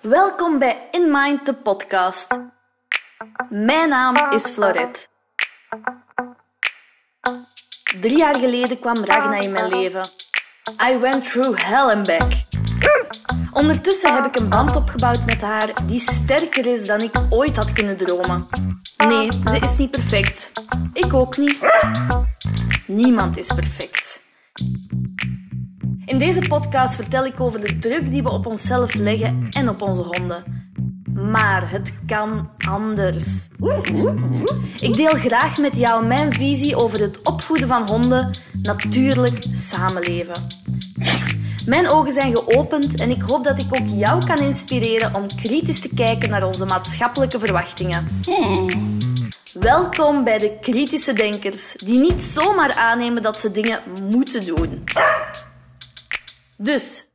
Welkom bij In Mind, de podcast. Mijn naam is Florette. Drie jaar geleden kwam Ragna in mijn leven. I went through hell and back. Ondertussen heb ik een band opgebouwd met haar die sterker is dan ik ooit had kunnen dromen. Nee, ze is niet perfect. Ik ook niet. Niemand is perfect. In deze podcast vertel ik over de druk die we op onszelf leggen en op onze honden. Maar het kan anders. Ik deel graag met jou mijn visie over het opvoeden van honden, natuurlijk samenleven. Mijn ogen zijn geopend en ik hoop dat ik ook jou kan inspireren om kritisch te kijken naar onze maatschappelijke verwachtingen. Welkom bij de kritische denkers, die niet zomaar aannemen dat ze dingen moeten doen. Dus,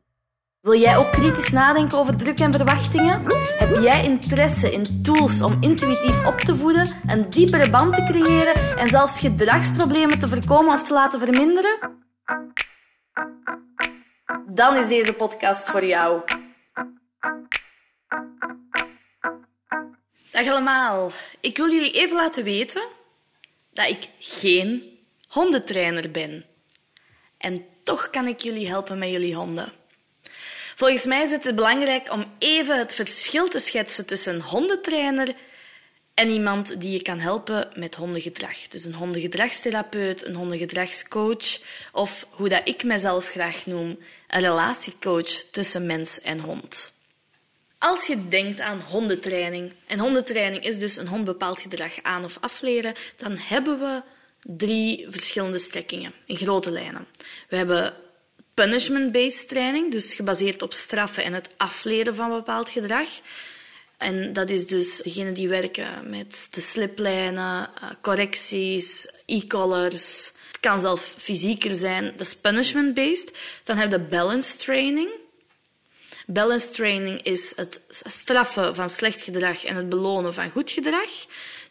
wil jij ook kritisch nadenken over druk en verwachtingen? Heb jij interesse in tools om intuïtief op te voeden, een diepere band te creëren en zelfs gedragsproblemen te voorkomen of te laten verminderen? Dan is deze podcast voor jou. Dag allemaal. Ik wil jullie even laten weten dat ik geen hondentrainer ben. En toch kan ik jullie helpen met jullie honden. Volgens mij is het belangrijk om even het verschil te schetsen tussen een hondentrainer en iemand die je kan helpen met hondengedrag. Dus een hondengedragstherapeut, een hondengedragscoach of hoe dat ik mezelf graag noem, een relatiecoach tussen mens en hond. Als je denkt aan hondentraining, en hondentraining is dus een hond bepaald gedrag aan of afleren, dan hebben we drie verschillende strekkingen in grote lijnen. We hebben punishment-based training, dus gebaseerd op straffen en het afleren van bepaald gedrag. En dat is dus degene die werken met de sliplijnen, eh, correcties, e-collars. Het kan zelf fysieker zijn. Dat is punishment-based. Dan heb je balance training. Balance training is het straffen van slecht gedrag en het belonen van goed gedrag.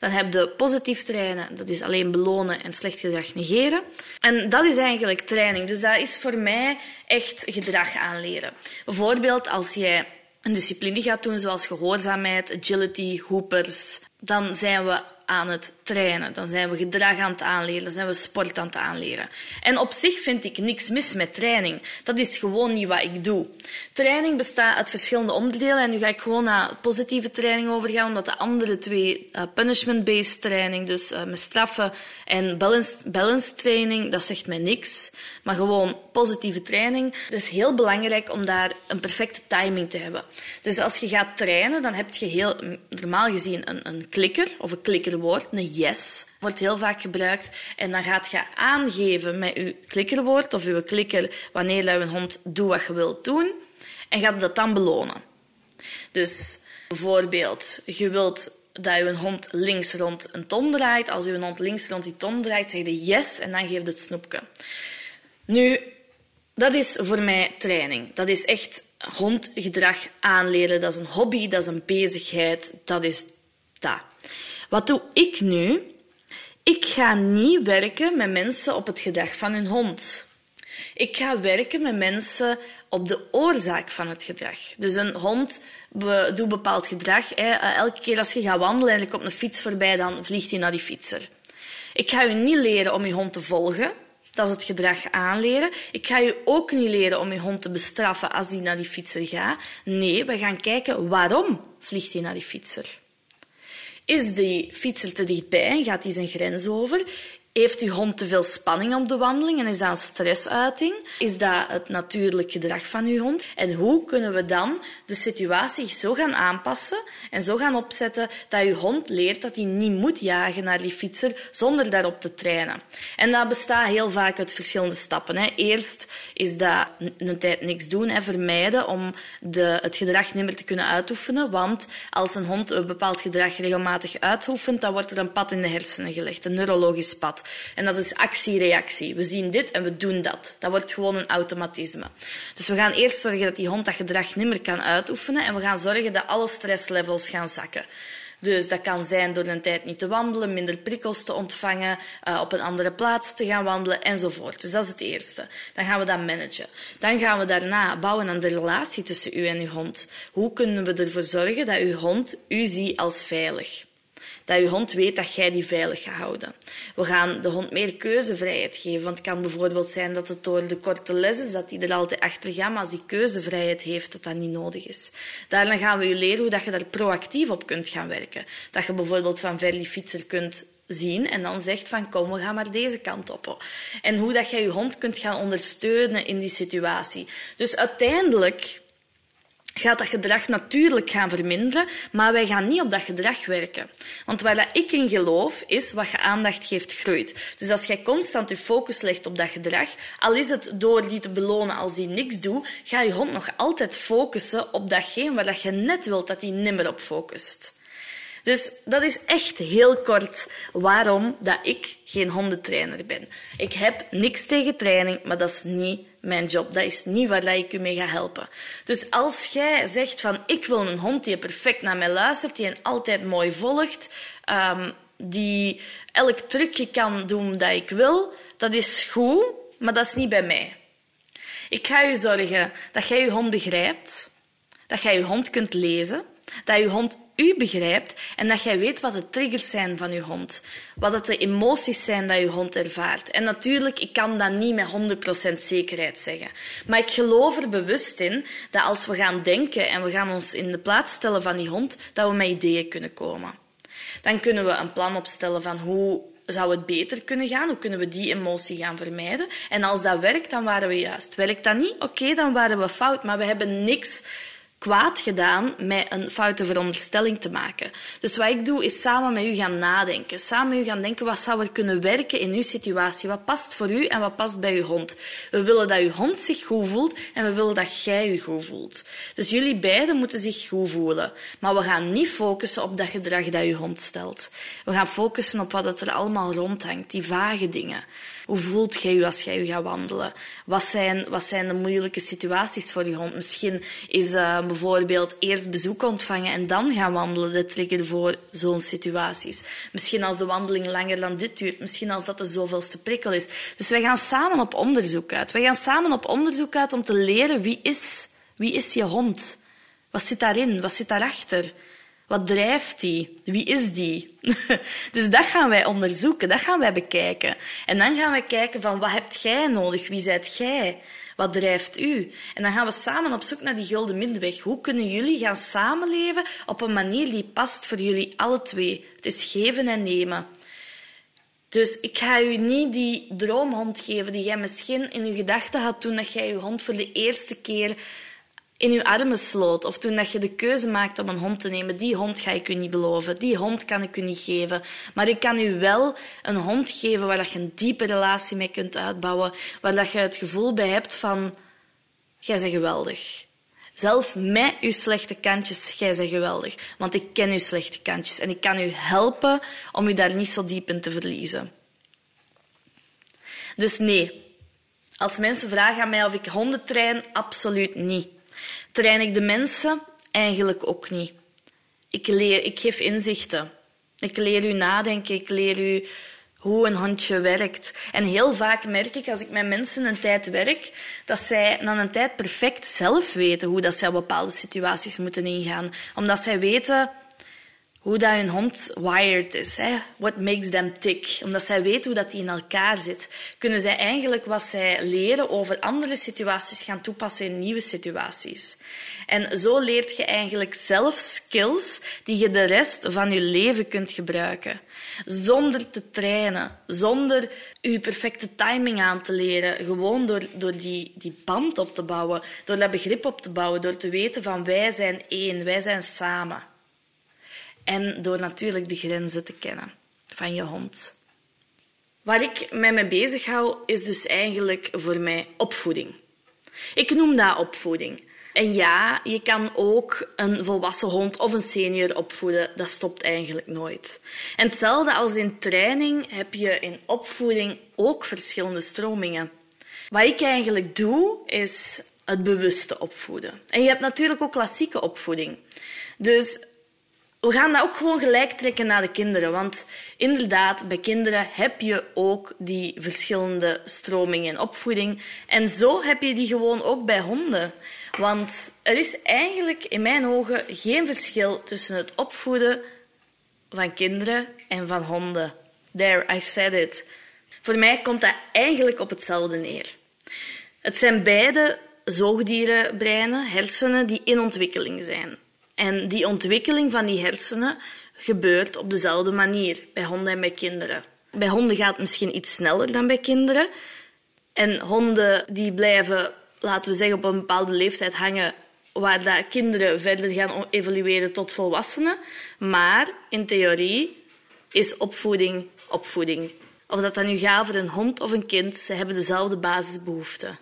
Dan heb je positief trainen, dat is alleen belonen en slecht gedrag negeren. En dat is eigenlijk training. Dus dat is voor mij echt gedrag aanleren. Bijvoorbeeld als jij een discipline gaat doen, zoals gehoorzaamheid, agility, hoopers, dan zijn we aan het trainen. Dan zijn we gedrag aan het aanleren. Dan zijn we sport aan het aanleren. En op zich vind ik niks mis met training. Dat is gewoon niet wat ik doe. Training bestaat uit verschillende onderdelen. En nu ga ik gewoon naar positieve training overgaan, omdat de andere twee, uh, punishment-based training, dus uh, met straffen en balance, balance training, dat zegt mij niks. Maar gewoon positieve training. Het is heel belangrijk om daar een perfecte timing te hebben. Dus als je gaat trainen, dan heb je heel normaal gezien een, een klikker of een klikkerwoord, een yes wordt heel vaak gebruikt. En dan gaat je aangeven met je klikkerwoord of je klikker wanneer je hond doet wat je wilt doen. En gaat dat dan belonen. Dus bijvoorbeeld, je wilt dat je hond links rond een ton draait. Als je hond links rond die ton draait, zeg je yes en dan geef het snoepje. Nu, dat is voor mij training. Dat is echt hondgedrag aanleren. Dat is een hobby, dat is een bezigheid. Dat is dat. Wat doe ik nu? Ik ga niet werken met mensen op het gedrag van hun hond. Ik ga werken met mensen op de oorzaak van het gedrag. Dus een hond doet bepaald gedrag. Hè. Eh, elke keer als je gaat wandelen en je komt een fiets voorbij, dan vliegt hij naar die fietser. Ik ga je niet leren om je hond te volgen. Dat is het gedrag aanleren. Ik ga je ook niet leren om je hond te bestraffen als die naar die fietser gaat. Nee, we gaan kijken waarom vliegt hij naar die fietser. Is die fietser te dichtbij en gaat hij zijn grens over? Heeft uw hond te veel spanning op de wandeling en is dat een stressuiting? Is dat het natuurlijk gedrag van uw hond? En hoe kunnen we dan de situatie zo gaan aanpassen en zo gaan opzetten dat uw hond leert dat hij niet moet jagen naar die fietser zonder daarop te trainen? En dat bestaat heel vaak uit verschillende stappen. Hè. Eerst is dat een tijd niks doen, en vermijden om de, het gedrag niet meer te kunnen uitoefenen. Want als een hond een bepaald gedrag regelmatig uitoefent, dan wordt er een pad in de hersenen gelegd, een neurologisch pad. En dat is actie-reactie. We zien dit en we doen dat. Dat wordt gewoon een automatisme. Dus we gaan eerst zorgen dat die hond dat gedrag niet meer kan uitoefenen en we gaan zorgen dat alle stresslevels gaan zakken. Dus dat kan zijn door een tijd niet te wandelen, minder prikkels te ontvangen, uh, op een andere plaats te gaan wandelen enzovoort. Dus dat is het eerste. Dan gaan we dat managen. Dan gaan we daarna bouwen aan de relatie tussen u en uw hond. Hoe kunnen we ervoor zorgen dat uw hond u ziet als veilig? Dat je hond weet dat jij die veilig gaat houden. We gaan de hond meer keuzevrijheid geven. Want het kan bijvoorbeeld zijn dat het door de korte les is dat hij er altijd achter gaat, maar als hij keuzevrijheid heeft, dat dat niet nodig is. Daarna gaan we je leren hoe dat je daar proactief op kunt gaan werken. Dat je bijvoorbeeld van ver die fietser kunt zien en dan zegt van kom, we gaan maar deze kant op. En hoe dat jij je hond kunt gaan ondersteunen in die situatie. Dus uiteindelijk gaat dat gedrag natuurlijk gaan verminderen, maar wij gaan niet op dat gedrag werken. Want waar ik in geloof, is wat je aandacht geeft, groeit. Dus als jij constant je focus legt op dat gedrag, al is het door die te belonen als die niks doet, ga je hond nog altijd focussen op datgene waar je net wilt dat hij nimmer op focust. Dus dat is echt heel kort waarom dat ik geen hondentrainer ben. Ik heb niks tegen training, maar dat is niet mijn job. Dat is niet waar ik u mee ga helpen. Dus als jij zegt van ik wil een hond die perfect naar mij luistert, die en altijd mooi volgt, um, die elk trucje kan doen dat ik wil, dat is goed, maar dat is niet bij mij. Ik ga u zorgen dat jij je hond begrijpt, dat jij je hond kunt lezen, dat je hond u begrijpt en dat jij weet wat de triggers zijn van je hond. Wat het de emoties zijn dat je hond ervaart. En natuurlijk, ik kan dat niet met 100% zekerheid zeggen. Maar ik geloof er bewust in dat als we gaan denken en we gaan ons in de plaats stellen van die hond, dat we met ideeën kunnen komen. Dan kunnen we een plan opstellen van hoe zou het beter kunnen gaan? Hoe kunnen we die emotie gaan vermijden? En als dat werkt, dan waren we juist. Werkt dat niet? Oké, dan waren we fout. Maar we hebben niks kwaad gedaan met een foute veronderstelling te maken. Dus wat ik doe, is samen met u gaan nadenken. Samen met u gaan denken, wat zou er kunnen werken in uw situatie? Wat past voor u en wat past bij uw hond? We willen dat uw hond zich goed voelt en we willen dat jij je goed voelt. Dus jullie beiden moeten zich goed voelen. Maar we gaan niet focussen op dat gedrag dat uw hond stelt. We gaan focussen op wat er allemaal rondhangt, die vage dingen. Hoe voelt jij je als jij je gaat wandelen? Wat zijn, wat zijn de moeilijke situaties voor je hond? Misschien is uh, bijvoorbeeld eerst bezoek ontvangen en dan gaan wandelen de trigger voor zo'n situaties. Misschien als de wandeling langer dan dit duurt. Misschien als dat de zoveelste prikkel is. Dus wij gaan samen op onderzoek uit. Wij gaan samen op onderzoek uit om te leren wie is, wie is je hond? Wat zit daarin? Wat zit daarachter? Wat drijft die? Wie is die? dus dat gaan wij onderzoeken, dat gaan wij bekijken. En dan gaan wij kijken van wat hebt jij nodig? Wie zijt jij? Wat drijft u? En dan gaan we samen op zoek naar die gulden middenweg. Hoe kunnen jullie gaan samenleven op een manier die past voor jullie alle twee? Het is geven en nemen. Dus ik ga u niet die droomhond geven die jij misschien in je gedachten had toen dat jij je hond voor de eerste keer in je armen sloot. Of toen dat je de keuze maakt om een hond te nemen. Die hond ga ik u niet beloven. Die hond kan ik u niet geven. Maar ik kan u wel een hond geven waar dat je een diepe relatie mee kunt uitbouwen. Waar dat je het gevoel bij hebt van... Jij bent geweldig. Zelf met uw slechte kantjes, jij bent geweldig. Want ik ken uw slechte kantjes. En ik kan u helpen om u daar niet zo diep in te verliezen. Dus nee. Als mensen vragen aan mij of ik honden train, absoluut niet. Train ik de mensen? Eigenlijk ook niet. Ik, leer, ik geef inzichten. Ik leer u nadenken, ik leer u hoe een hondje werkt. En heel vaak merk ik, als ik met mensen een tijd werk, dat zij na een tijd perfect zelf weten hoe dat zij bepaalde situaties moeten ingaan. Omdat zij weten hoe dat hun hond wired is. Hè? What makes them tick. Omdat zij weten hoe dat die in elkaar zit, kunnen zij eigenlijk wat zij leren over andere situaties gaan toepassen in nieuwe situaties. En zo leert je eigenlijk zelf skills die je de rest van je leven kunt gebruiken. Zonder te trainen, zonder je perfecte timing aan te leren. Gewoon door, door die, die band op te bouwen, door dat begrip op te bouwen, door te weten van wij zijn één, wij zijn samen. En door natuurlijk de grenzen te kennen van je hond. Waar ik mij mee bezig hou, is dus eigenlijk voor mij opvoeding. Ik noem dat opvoeding. En ja, je kan ook een volwassen hond of een senior opvoeden. Dat stopt eigenlijk nooit. En hetzelfde als in training heb je in opvoeding ook verschillende stromingen. Wat ik eigenlijk doe, is het bewuste opvoeden. En je hebt natuurlijk ook klassieke opvoeding. Dus we gaan dat ook gewoon gelijk trekken naar de kinderen. Want inderdaad, bij kinderen heb je ook die verschillende stromingen in opvoeding. En zo heb je die gewoon ook bij honden. Want er is eigenlijk in mijn ogen geen verschil tussen het opvoeden van kinderen en van honden. There, I said it. Voor mij komt dat eigenlijk op hetzelfde neer. Het zijn beide zoogdierenbreinen, hersenen, die in ontwikkeling zijn. En die ontwikkeling van die hersenen gebeurt op dezelfde manier bij honden en bij kinderen. Bij honden gaat het misschien iets sneller dan bij kinderen. En honden die blijven, laten we zeggen, op een bepaalde leeftijd hangen waar dat kinderen verder gaan evolueren tot volwassenen. Maar in theorie is opvoeding opvoeding. Of dat dan nu gaat voor een hond of een kind, ze hebben dezelfde basisbehoeften.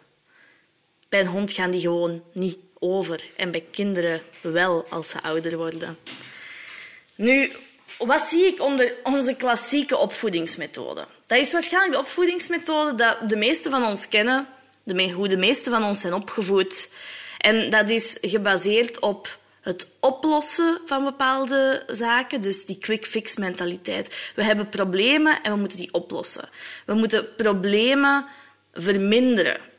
Bij een hond gaan die gewoon niet over en bij kinderen wel als ze ouder worden. Nu, wat zie ik onder onze klassieke opvoedingsmethode? Dat is waarschijnlijk de opvoedingsmethode dat de meesten van ons kennen, hoe de meesten van ons zijn opgevoed. En dat is gebaseerd op het oplossen van bepaalde zaken, dus die quick fix mentaliteit. We hebben problemen en we moeten die oplossen. We moeten problemen verminderen.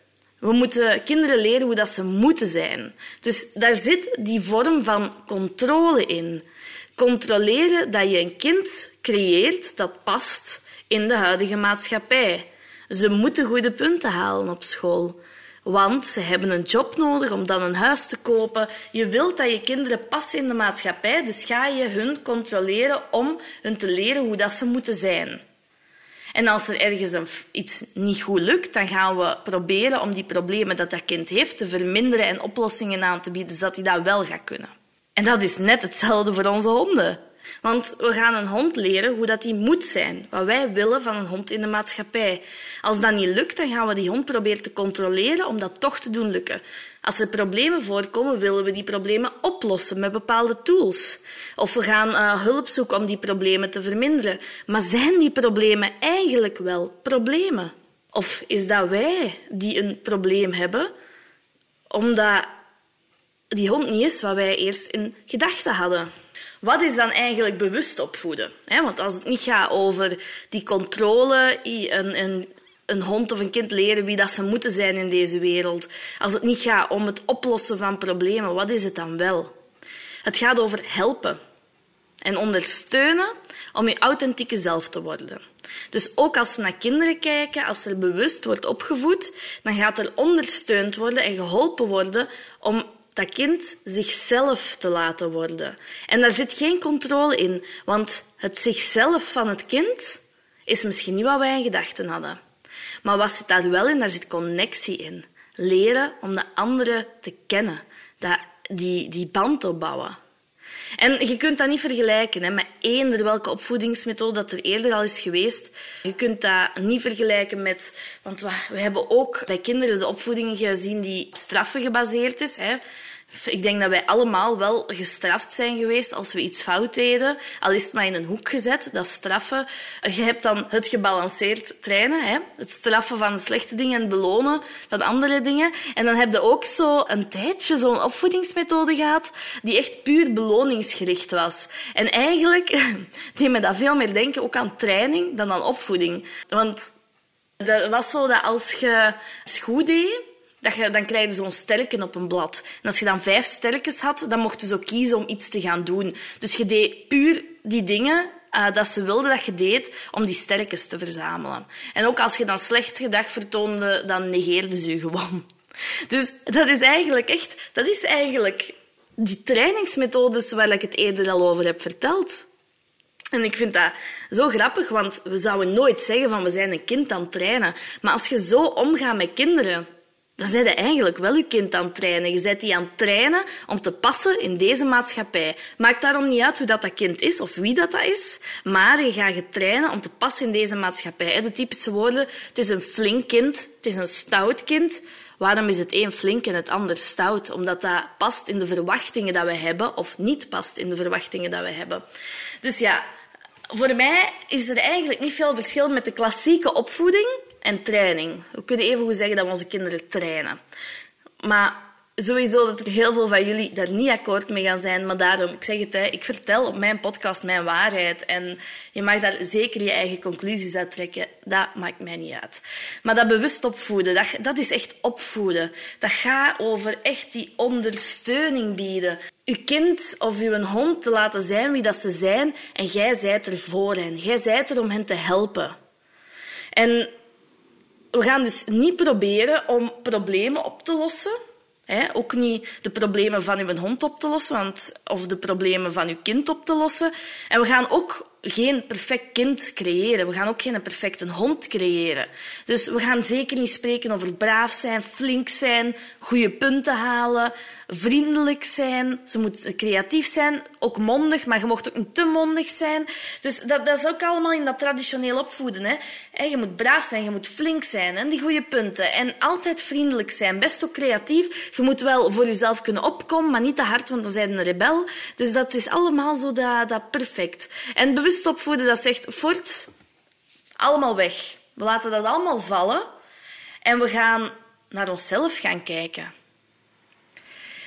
We moeten kinderen leren hoe dat ze moeten zijn. Dus daar zit die vorm van controle in. Controleren dat je een kind creëert dat past in de huidige maatschappij. Ze moeten goede punten halen op school. Want ze hebben een job nodig om dan een huis te kopen. Je wilt dat je kinderen passen in de maatschappij, dus ga je hun controleren om hun te leren hoe dat ze moeten zijn. En als er ergens iets niet goed lukt, dan gaan we proberen om die problemen dat dat kind heeft te verminderen en oplossingen aan te bieden, zodat hij dat wel gaat kunnen. En dat is net hetzelfde voor onze honden. Want we gaan een hond leren hoe dat die moet zijn. Wat wij willen van een hond in de maatschappij. Als dat niet lukt, dan gaan we die hond proberen te controleren om dat toch te doen lukken. Als er problemen voorkomen, willen we die problemen oplossen met bepaalde tools. Of we gaan uh, hulp zoeken om die problemen te verminderen. Maar zijn die problemen eigenlijk wel problemen? Of is dat wij die een probleem hebben, omdat die hond niet is wat wij eerst in gedachten hadden? Wat is dan eigenlijk bewust opvoeden? Want als het niet gaat over die controle, een, een, een hond of een kind leren wie dat ze moeten zijn in deze wereld, als het niet gaat om het oplossen van problemen, wat is het dan wel? Het gaat over helpen en ondersteunen om je authentieke zelf te worden. Dus ook als we naar kinderen kijken, als er bewust wordt opgevoed, dan gaat er ondersteund worden en geholpen worden om dat kind zichzelf te laten worden. En daar zit geen controle in, want het zichzelf van het kind is misschien niet wat wij in gedachten hadden. Maar wat zit daar wel in? Daar zit connectie in. Leren om de andere te kennen. Die, die band opbouwen. En je kunt dat niet vergelijken hè, met eender welke opvoedingsmethode dat er eerder al is geweest. Je kunt dat niet vergelijken met... Want we hebben ook bij kinderen de opvoeding gezien die op straffen gebaseerd is. Hè. Ik denk dat wij allemaal wel gestraft zijn geweest als we iets fout deden. Al is het maar in een hoek gezet, dat straffen. Je hebt dan het gebalanceerd trainen, hè? het straffen van slechte dingen en belonen van andere dingen. En dan heb je ook zo een tijdje zo'n opvoedingsmethode gehad die echt puur beloningsgericht was. En eigenlijk deed me dat veel meer denken ook aan training dan aan opvoeding. Want dat was zo dat als je het goed deed, dat je, dan krijg zo'n sterken op een blad. En als je dan vijf sterkens had, dan mocht je zo kiezen om iets te gaan doen. Dus je deed puur die dingen uh, dat ze wilden dat je deed om die sterkens te verzamelen. En ook als je dan slecht gedrag vertoonde, dan negeerden ze je gewoon. Dus dat is eigenlijk echt, dat is eigenlijk die trainingsmethodes waar ik het eerder al over heb verteld. En ik vind dat zo grappig, want we zouden nooit zeggen van we zijn een kind aan het trainen. Maar als je zo omgaat met kinderen, dan zijn je eigenlijk wel je kind aan het trainen. Je zet die aan het trainen om te passen in deze maatschappij. Maakt daarom niet uit hoe dat, dat kind is of wie dat, dat is, maar je gaat je trainen om te passen in deze maatschappij. De typische woorden, het is een flink kind, het is een stout kind. Waarom is het een flink en het ander stout? Omdat dat past in de verwachtingen dat we hebben of niet past in de verwachtingen dat we hebben. Dus ja, voor mij is er eigenlijk niet veel verschil met de klassieke opvoeding en training. We kunnen even goed zeggen dat we onze kinderen trainen. Maar sowieso dat er heel veel van jullie daar niet akkoord mee gaan zijn. Maar daarom, ik zeg het, hè, ik vertel op mijn podcast mijn waarheid. En je mag daar zeker je eigen conclusies uit trekken. Dat maakt mij niet uit. Maar dat bewust opvoeden, dat, dat is echt opvoeden. Dat gaat over echt die ondersteuning bieden. Uw kind of uw hond te laten zijn wie dat ze zijn. En jij zijt er voor hen. Jij zijt er om hen te helpen. En we gaan dus niet proberen om problemen op te lossen. Hè? Ook niet de problemen van uw hond op te lossen want, of de problemen van uw kind op te lossen. En we gaan ook geen perfect kind creëren. We gaan ook geen perfecte hond creëren. Dus we gaan zeker niet spreken over braaf zijn, flink zijn, goede punten halen, vriendelijk zijn. Ze moet creatief zijn, ook mondig, maar je mocht ook niet te mondig zijn. Dus dat, dat is ook allemaal in dat traditioneel opvoeden. Hè. je moet braaf zijn, je moet flink zijn en die goede punten. En altijd vriendelijk zijn, best ook creatief. Je moet wel voor jezelf kunnen opkomen, maar niet te hard, want dan zijn een rebel. Dus dat is allemaal zo dat, dat perfect. En bewust opvoeden, dat zegt, voort, allemaal weg. We laten dat allemaal vallen en we gaan naar onszelf gaan kijken.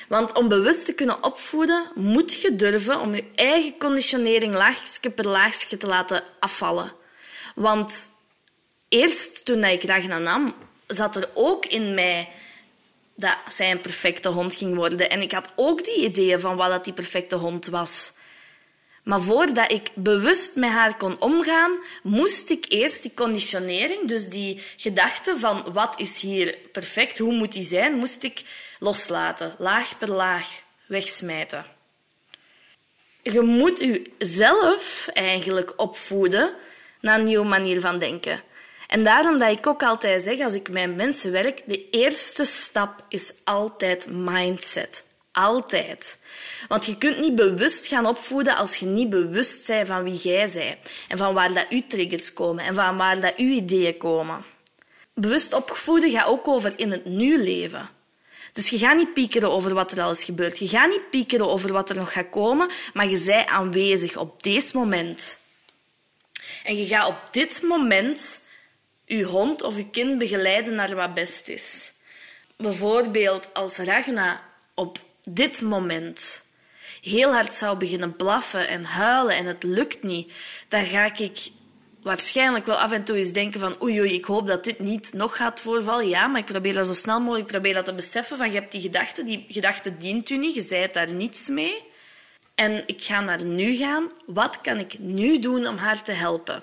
Want om bewust te kunnen opvoeden, moet je durven om je eigen conditionering laagje per laagje te laten afvallen. Want eerst toen ik Ragna nam, zat er ook in mij dat zij een perfecte hond ging worden. En ik had ook die ideeën van wat dat die perfecte hond was. Maar voordat ik bewust met haar kon omgaan, moest ik eerst die conditionering, dus die gedachte van wat is hier perfect, hoe moet die zijn, moest ik loslaten, laag per laag wegsmijten. Je moet jezelf eigenlijk opvoeden naar een nieuwe manier van denken. En daarom dat ik ook altijd zeg, als ik met mensen werk, de eerste stap is altijd mindset. Altijd. Want je kunt niet bewust gaan opvoeden als je niet bewust bent van wie jij bent. En van waar dat uw triggers komen. En van waar dat uw ideeën komen. Bewust opvoeden gaat ook over in het nu leven. Dus je gaat niet piekeren over wat er al is gebeurd. Je gaat niet piekeren over wat er nog gaat komen, maar je bent aanwezig op deze moment. En je gaat op dit moment je hond of je kind begeleiden naar wat best is. Bijvoorbeeld als Ragna op dit moment heel hard zou beginnen blaffen en huilen en het lukt niet, dan ga ik waarschijnlijk wel af en toe eens denken van oei oei, ik hoop dat dit niet nog gaat voorvallen. Ja, maar ik probeer dat zo snel mogelijk, probeer dat te beseffen van je hebt die gedachte, die gedachte dient u niet, je zei daar niets mee. En ik ga naar nu gaan. Wat kan ik nu doen om haar te helpen?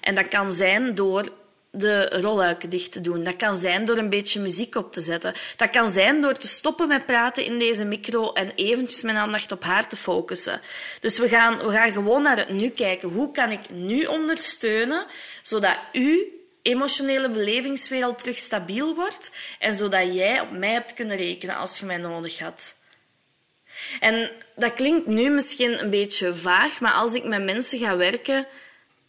En dat kan zijn door de rolluiken dicht te doen. Dat kan zijn door een beetje muziek op te zetten. Dat kan zijn door te stoppen met praten in deze micro en eventjes mijn aandacht op haar te focussen. Dus we gaan, we gaan gewoon naar het nu kijken. Hoe kan ik nu ondersteunen, zodat uw emotionele belevingswereld terug stabiel wordt en zodat jij op mij hebt kunnen rekenen als je mij nodig had. En dat klinkt nu misschien een beetje vaag, maar als ik met mensen ga werken,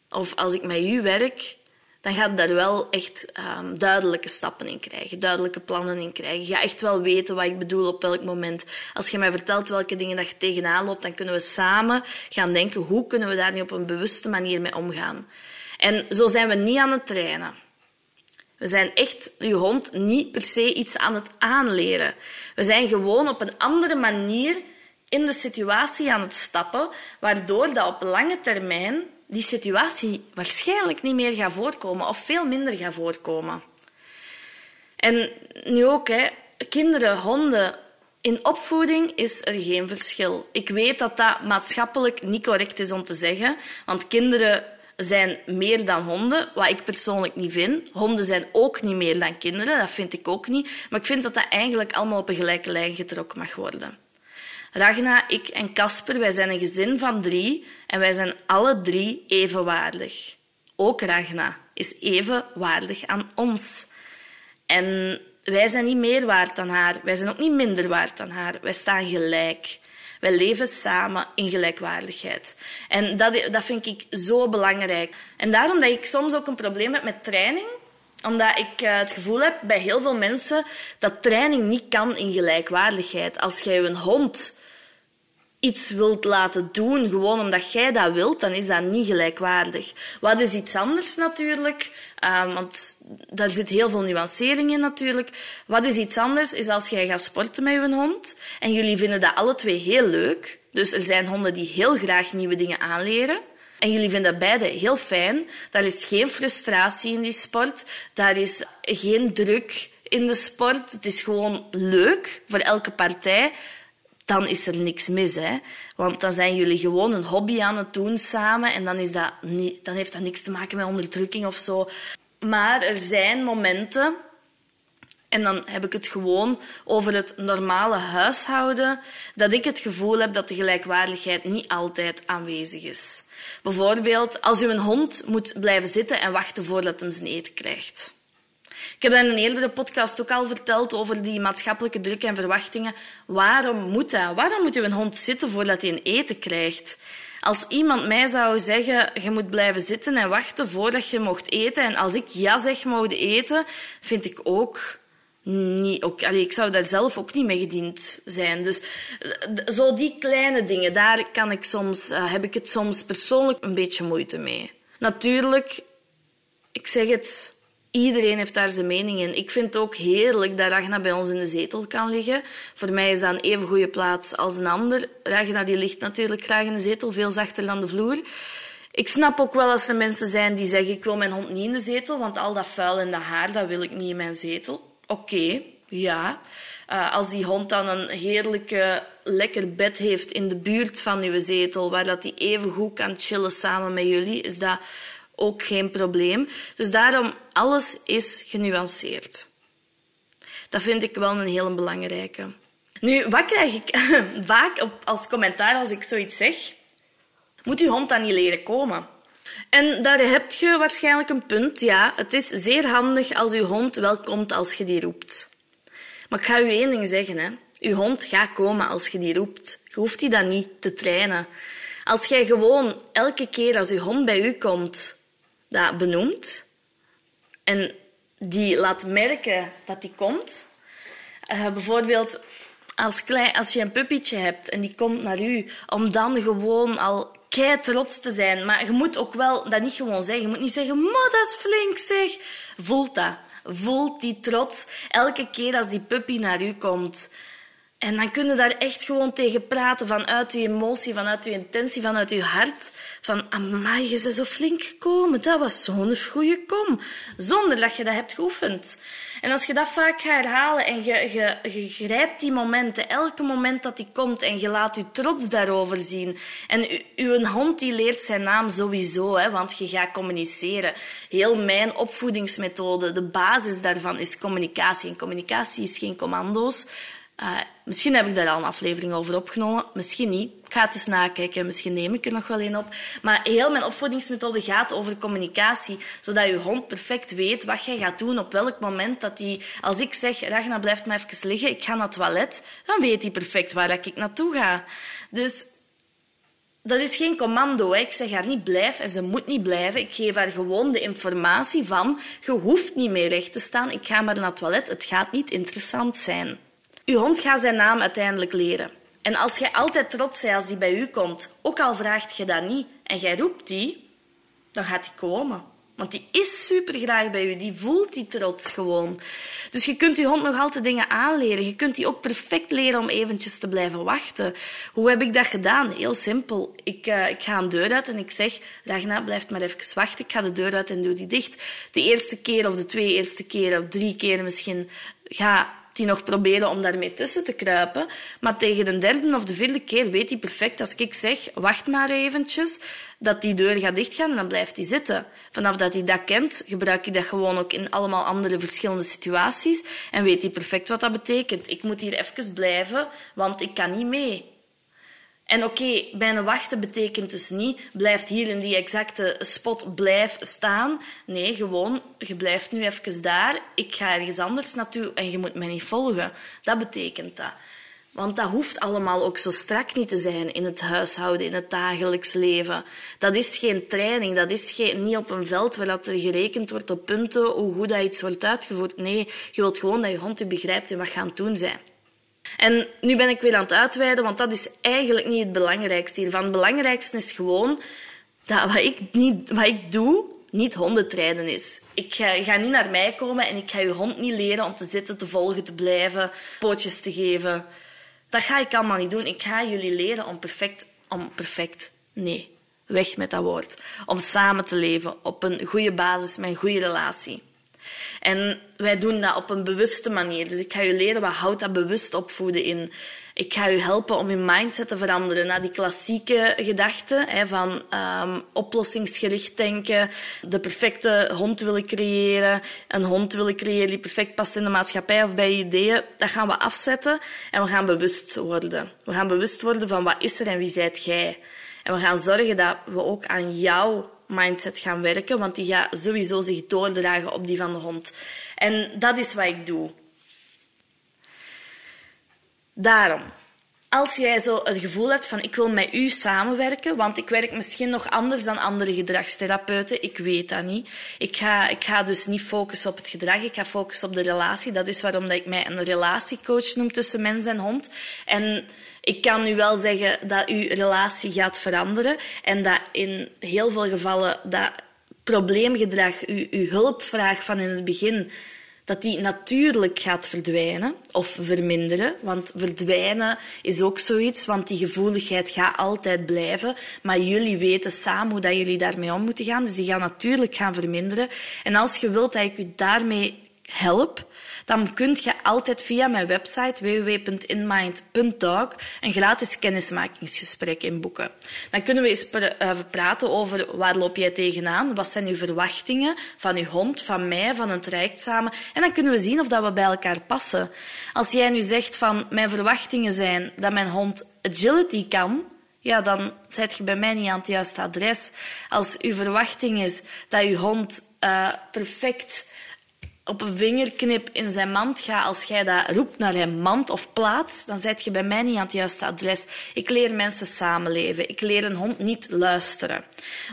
of als ik met u werk, dan gaat daar wel echt um, duidelijke stappen in krijgen, duidelijke plannen in krijgen. Je gaat echt wel weten wat ik bedoel op welk moment. Als je mij vertelt welke dingen dat je tegenaan loopt, dan kunnen we samen gaan denken hoe kunnen we daar nu op een bewuste manier mee omgaan. En zo zijn we niet aan het trainen. We zijn echt je hond niet per se iets aan het aanleren. We zijn gewoon op een andere manier in de situatie aan het stappen, waardoor dat op lange termijn die situatie waarschijnlijk niet meer gaat voorkomen of veel minder gaat voorkomen. En nu ook, hè, kinderen, honden. In opvoeding is er geen verschil. Ik weet dat dat maatschappelijk niet correct is om te zeggen, want kinderen zijn meer dan honden, wat ik persoonlijk niet vind. Honden zijn ook niet meer dan kinderen, dat vind ik ook niet. Maar ik vind dat dat eigenlijk allemaal op een gelijke lijn getrokken mag worden. Ragna, ik en Casper, wij zijn een gezin van drie en wij zijn alle drie even waardig. Ook Ragna is even waardig aan ons. En wij zijn niet meer waard dan haar. Wij zijn ook niet minder waard dan haar. Wij staan gelijk. Wij leven samen in gelijkwaardigheid. En dat, dat vind ik zo belangrijk. En daarom dat ik soms ook een probleem heb met training omdat ik eh, het gevoel heb bij heel veel mensen dat training niet kan in gelijkwaardigheid. Als jij een hond iets wilt laten doen, gewoon omdat jij dat wilt, dan is dat niet gelijkwaardig. Wat is iets anders natuurlijk? Um, want daar zit heel veel nuancering in natuurlijk. Wat is iets anders, is als jij gaat sporten met je hond en jullie vinden dat alle twee heel leuk. Dus er zijn honden die heel graag nieuwe dingen aanleren. En jullie vinden beide heel fijn. Daar is geen frustratie in die sport. Daar is geen druk in de sport. Het is gewoon leuk voor elke partij dan is er niks mis. Hè? Want dan zijn jullie gewoon een hobby aan het doen samen en dan, is dat niet, dan heeft dat niks te maken met onderdrukking of zo. Maar er zijn momenten, en dan heb ik het gewoon over het normale huishouden, dat ik het gevoel heb dat de gelijkwaardigheid niet altijd aanwezig is. Bijvoorbeeld als u een hond moet blijven zitten en wachten voordat hij zijn eten krijgt. Ik heb in een eerdere podcast ook al verteld over die maatschappelijke druk en verwachtingen. Waarom moet dat? Waarom moet je een hond zitten voordat hij een eten krijgt? Als iemand mij zou zeggen, je moet blijven zitten en wachten voordat je mocht eten, en als ik ja zeg mogen eten, vind ik ook niet... Ook, ik zou daar zelf ook niet mee gediend zijn. Dus zo die kleine dingen, daar kan ik soms, uh, heb ik het soms persoonlijk een beetje moeite mee. Natuurlijk, ik zeg het, Iedereen heeft daar zijn mening in. Ik vind het ook heerlijk dat Ragna bij ons in de zetel kan liggen. Voor mij is dat een even goede plaats als een ander. Ragna die ligt natuurlijk graag in de zetel, veel zachter dan de vloer. Ik snap ook wel als er mensen zijn die zeggen ik wil mijn hond niet in de zetel, want al dat vuil en dat haar, dat wil ik niet in mijn zetel. Oké, ja. Uh, als die hond dan een heerlijke, lekker bed heeft in de buurt van uw zetel, waar dat hij even goed kan chillen samen met jullie, is dat ook geen probleem. Dus daarom, alles is genuanceerd. Dat vind ik wel een hele belangrijke. Nu, wat krijg ik vaak als commentaar als ik zoiets zeg? Moet uw hond dan niet leren komen? En daar heb je waarschijnlijk een punt. Ja, het is zeer handig als uw hond wel komt als je die roept. Maar ik ga u één ding zeggen. Hè. Uw hond gaat komen als je die roept. Je hoeft die dan niet te trainen. Als jij gewoon elke keer als uw hond bij u komt, dat benoemt en die laat merken dat die komt. Uh, bijvoorbeeld als, klein, als je een puppytje hebt en die komt naar u, om dan gewoon al kei trots te zijn. Maar je moet ook wel dat niet gewoon zeggen. Je moet niet zeggen, maar dat is flink zeg. Voelt dat. Voelt die trots elke keer als die puppy naar u komt. En dan kun je daar echt gewoon tegen praten vanuit je emotie, vanuit je intentie, vanuit je hart. Van, amai, je bent zo flink gekomen. Dat was zo'n goede kom. Zonder dat je dat hebt geoefend. En als je dat vaak gaat herhalen en je, je, je grijpt die momenten, elke moment dat die komt, en je laat je trots daarover zien. En uw hond die leert zijn naam sowieso, hè, want je gaat communiceren. Heel mijn opvoedingsmethode, de basis daarvan is communicatie. En communicatie is geen commando's. Uh, misschien heb ik daar al een aflevering over opgenomen, misschien niet. Ik ga het eens nakijken, misschien neem ik er nog wel een op. Maar heel mijn opvoedingsmethode gaat over communicatie, zodat je hond perfect weet wat jij gaat doen, op welk moment dat hij... Als ik zeg, Ragna, blijf maar even liggen, ik ga naar het toilet, dan weet hij perfect waar ik naartoe ga. Dus dat is geen commando. Hè. Ik zeg haar niet blijf en ze moet niet blijven. Ik geef haar gewoon de informatie van je hoeft niet meer recht te staan. Ik ga maar naar het toilet. Het gaat niet interessant zijn. Uw hond gaat zijn naam uiteindelijk leren. En als jij altijd trots bent als die bij u komt, ook al vraagt je dat niet en jij roept die, dan gaat die komen. Want die is super graag bij u, die voelt die trots gewoon. Dus je kunt je hond nog altijd dingen aanleren. Je kunt die ook perfect leren om eventjes te blijven wachten. Hoe heb ik dat gedaan? Heel simpel. Ik, uh, ik ga een deur uit en ik zeg, Ragna, blijf maar even wachten. Ik ga de deur uit en doe die dicht. De eerste keer of de twee eerste keren of drie keer misschien, ga die nog proberen om daarmee tussen te kruipen. Maar tegen de derde of de vierde keer weet hij perfect, als ik zeg, wacht maar eventjes, dat die deur gaat dichtgaan en dan blijft hij zitten. Vanaf dat hij dat kent, gebruik ik dat gewoon ook in allemaal andere verschillende situaties en weet hij perfect wat dat betekent. Ik moet hier even blijven, want ik kan niet mee. En oké, bijna wachten betekent dus niet blijft hier in die exacte spot blijf staan. Nee, gewoon, je blijft nu even daar. Ik ga ergens anders naartoe en je moet mij niet volgen. Dat betekent dat. Want dat hoeft allemaal ook zo strak niet te zijn in het huishouden, in het dagelijks leven. Dat is geen training, dat is geen, niet op een veld waar dat er gerekend wordt op punten hoe goed dat iets wordt uitgevoerd. Nee, je wilt gewoon dat je hond je begrijpt en wat gaan doen zijn. En nu ben ik weer aan het uitweiden, want dat is eigenlijk niet het belangrijkste hiervan. Het belangrijkste is gewoon dat wat ik, niet, wat ik doe, niet hondentrijden is. Ik ga, ga, niet naar mij komen en ik ga je hond niet leren om te zitten, te volgen, te blijven, pootjes te geven. Dat ga ik allemaal niet doen. Ik ga jullie leren om perfect, om perfect, nee, weg met dat woord. Om samen te leven op een goede basis met een goede relatie. En wij doen dat op een bewuste manier. Dus ik ga je leren wat houdt dat bewust opvoeden in. Ik ga je helpen om je mindset te veranderen naar die klassieke gedachten hè, van um, oplossingsgericht denken, de perfecte hond willen creëren, een hond willen creëren die perfect past in de maatschappij of bij ideeën. Dat gaan we afzetten en we gaan bewust worden. We gaan bewust worden van wat is er en wie zijt jij. En we gaan zorgen dat we ook aan jouw mindset gaan werken, want die gaat sowieso zich doordragen op die van de hond. En dat is wat ik doe. Daarom, als jij zo het gevoel hebt van ik wil met u samenwerken, want ik werk misschien nog anders dan andere gedragstherapeuten, ik weet dat niet. Ik ga, ik ga dus niet focussen op het gedrag, ik ga focussen op de relatie. Dat is waarom dat ik mij een relatiecoach noem tussen mens en hond. En ik kan nu wel zeggen dat uw relatie gaat veranderen en dat in heel veel gevallen dat probleemgedrag, uw, uw hulpvraag van in het begin, dat die natuurlijk gaat verdwijnen of verminderen. Want verdwijnen is ook zoiets, want die gevoeligheid gaat altijd blijven. Maar jullie weten samen hoe dat jullie daarmee om moeten gaan. Dus die gaan natuurlijk gaan verminderen. En als je wilt dat ik u daarmee help, dan kunt je altijd via mijn website www.inmind.dog een gratis kennismakingsgesprek inboeken. Dan kunnen we eens eh, praten over waar loop jij tegenaan, wat zijn uw verwachtingen van uw hond, van mij, van het traject samen. En dan kunnen we zien of dat we bij elkaar passen. Als jij nu zegt van mijn verwachtingen zijn dat mijn hond agility kan, ja, dan zit je bij mij niet aan het juiste adres. Als uw verwachting is dat uw hond uh, perfect op een vingerknip in zijn mand gaat, als jij dat roept naar hem mand of plaats, dan zit je bij mij niet aan het juiste adres. Ik leer mensen samenleven. Ik leer een hond niet luisteren.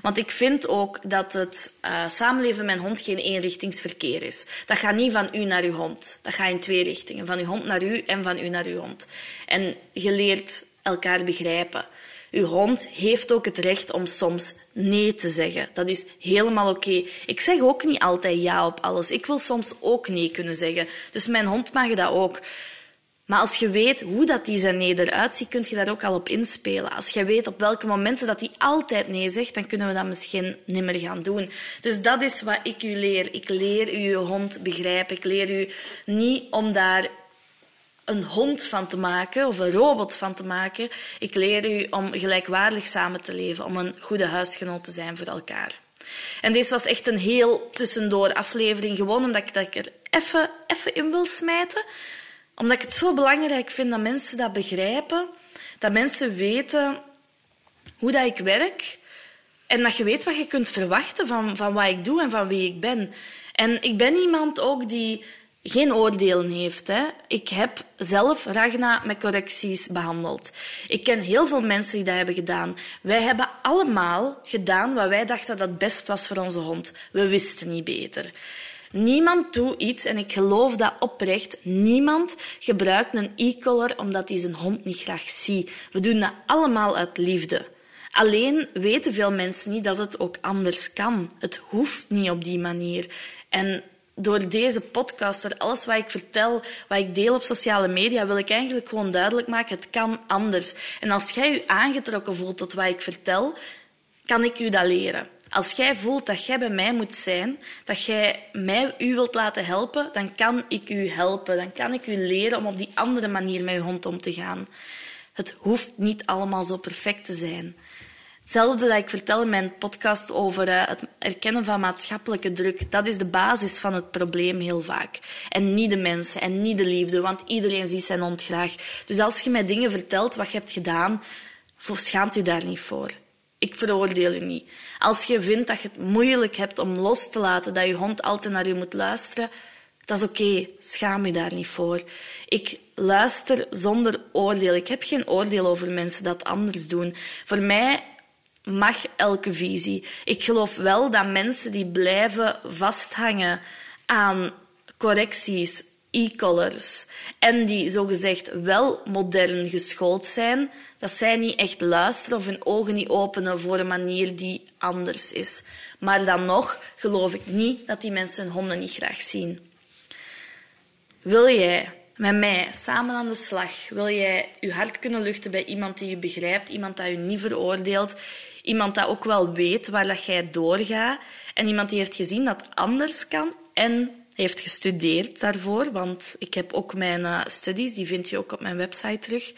Want ik vind ook dat het uh, samenleven met een hond geen eenrichtingsverkeer is. Dat gaat niet van u naar uw hond. Dat gaat in twee richtingen. Van uw hond naar u en van u naar uw hond. En je leert elkaar begrijpen. Uw hond heeft ook het recht om soms nee te zeggen. Dat is helemaal oké. Ik zeg ook niet altijd ja op alles. Ik wil soms ook nee kunnen zeggen. Dus mijn hond mag dat ook. Maar als je weet hoe dat die zijn nee eruit ziet, kun je daar ook al op inspelen. Als je weet op welke momenten dat hij altijd nee zegt, dan kunnen we dat misschien niet meer gaan doen. Dus dat is wat ik u leer. Ik leer u je hond begrijpen. Ik leer u niet om daar een hond van te maken of een robot van te maken. Ik leer u om gelijkwaardig samen te leven, om een goede huisgenoot te zijn voor elkaar. En deze was echt een heel tussendoor aflevering, gewoon omdat ik, dat ik er even, even in wil smijten. Omdat ik het zo belangrijk vind dat mensen dat begrijpen, dat mensen weten hoe dat ik werk en dat je weet wat je kunt verwachten van, van wat ik doe en van wie ik ben. En ik ben iemand ook die geen oordelen heeft. Hè. Ik heb zelf Ragna met correcties behandeld. Ik ken heel veel mensen die dat hebben gedaan. Wij hebben allemaal gedaan wat wij dachten dat het best was voor onze hond. We wisten niet beter. Niemand doet iets, en ik geloof dat oprecht, niemand gebruikt een e-collar omdat hij zijn hond niet graag ziet. We doen dat allemaal uit liefde. Alleen weten veel mensen niet dat het ook anders kan. Het hoeft niet op die manier. En door deze podcast, door alles wat ik vertel, wat ik deel op sociale media, wil ik eigenlijk gewoon duidelijk maken, het kan anders. En als jij je aangetrokken voelt tot wat ik vertel, kan ik u dat leren. Als jij voelt dat jij bij mij moet zijn, dat jij mij u wilt laten helpen, dan kan ik u helpen. Dan kan ik u leren om op die andere manier met je hond om te gaan. Het hoeft niet allemaal zo perfect te zijn. Hetzelfde dat ik vertel in mijn podcast over uh, het erkennen van maatschappelijke druk. Dat is de basis van het probleem heel vaak. En niet de mensen en niet de liefde, want iedereen ziet zijn hond graag. Dus als je mij dingen vertelt wat je hebt gedaan, schaamt u daar niet voor. Ik veroordeel je niet. Als je vindt dat je het moeilijk hebt om los te laten, dat je hond altijd naar je moet luisteren, dat is oké. Schaam je daar niet voor. Ik luister zonder oordeel. Ik heb geen oordeel over mensen dat anders doen. Voor mij mag elke visie. Ik geloof wel dat mensen die blijven vasthangen aan correcties e-collars en die zogezegd wel modern geschoold zijn, dat zij niet echt luisteren of hun ogen niet openen voor een manier die anders is. Maar dan nog geloof ik niet dat die mensen hun honden niet graag zien. Wil jij met mij samen aan de slag? Wil jij je hart kunnen luchten bij iemand die je begrijpt, iemand dat je niet veroordeelt, iemand dat ook wel weet waar dat jij doorgaat en iemand die heeft gezien dat anders kan en heeft gestudeerd daarvoor, want ik heb ook mijn uh, studies, die vind je ook op mijn website terug.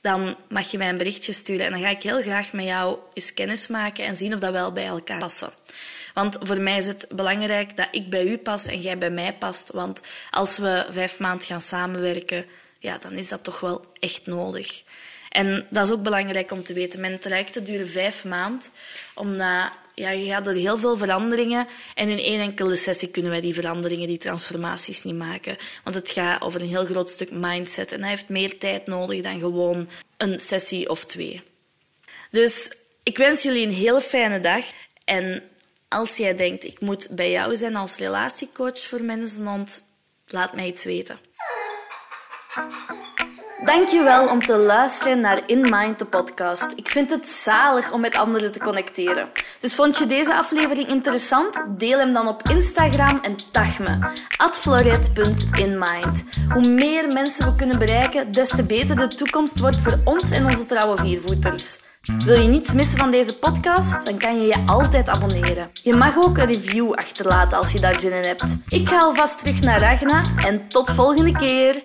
Dan mag je mij een berichtje sturen en dan ga ik heel graag met jou eens kennis maken en zien of dat wel bij elkaar passen. Want voor mij is het belangrijk dat ik bij u pas en jij bij mij past. Want als we vijf maanden gaan samenwerken, ja, dan is dat toch wel echt nodig. En dat is ook belangrijk om te weten. Mijn trajecten duren vijf maanden, omdat ja, je gaat door heel veel veranderingen en in één enkele sessie kunnen wij die veranderingen, die transformaties niet maken. Want het gaat over een heel groot stuk mindset en dat heeft meer tijd nodig dan gewoon een sessie of twee. Dus ik wens jullie een hele fijne dag en als jij denkt, ik moet bij jou zijn als relatiecoach voor mensenhond, laat mij iets weten. Dankjewel om te luisteren naar In Mind, de podcast. Ik vind het zalig om met anderen te connecteren. Dus vond je deze aflevering interessant? Deel hem dan op Instagram en tag me. @floret.inmind. Hoe meer mensen we kunnen bereiken, des te beter de toekomst wordt voor ons en onze trouwe viervoeters. Wil je niets missen van deze podcast? Dan kan je je altijd abonneren. Je mag ook een review achterlaten als je daar zin in hebt. Ik ga alvast terug naar Ragna en tot volgende keer.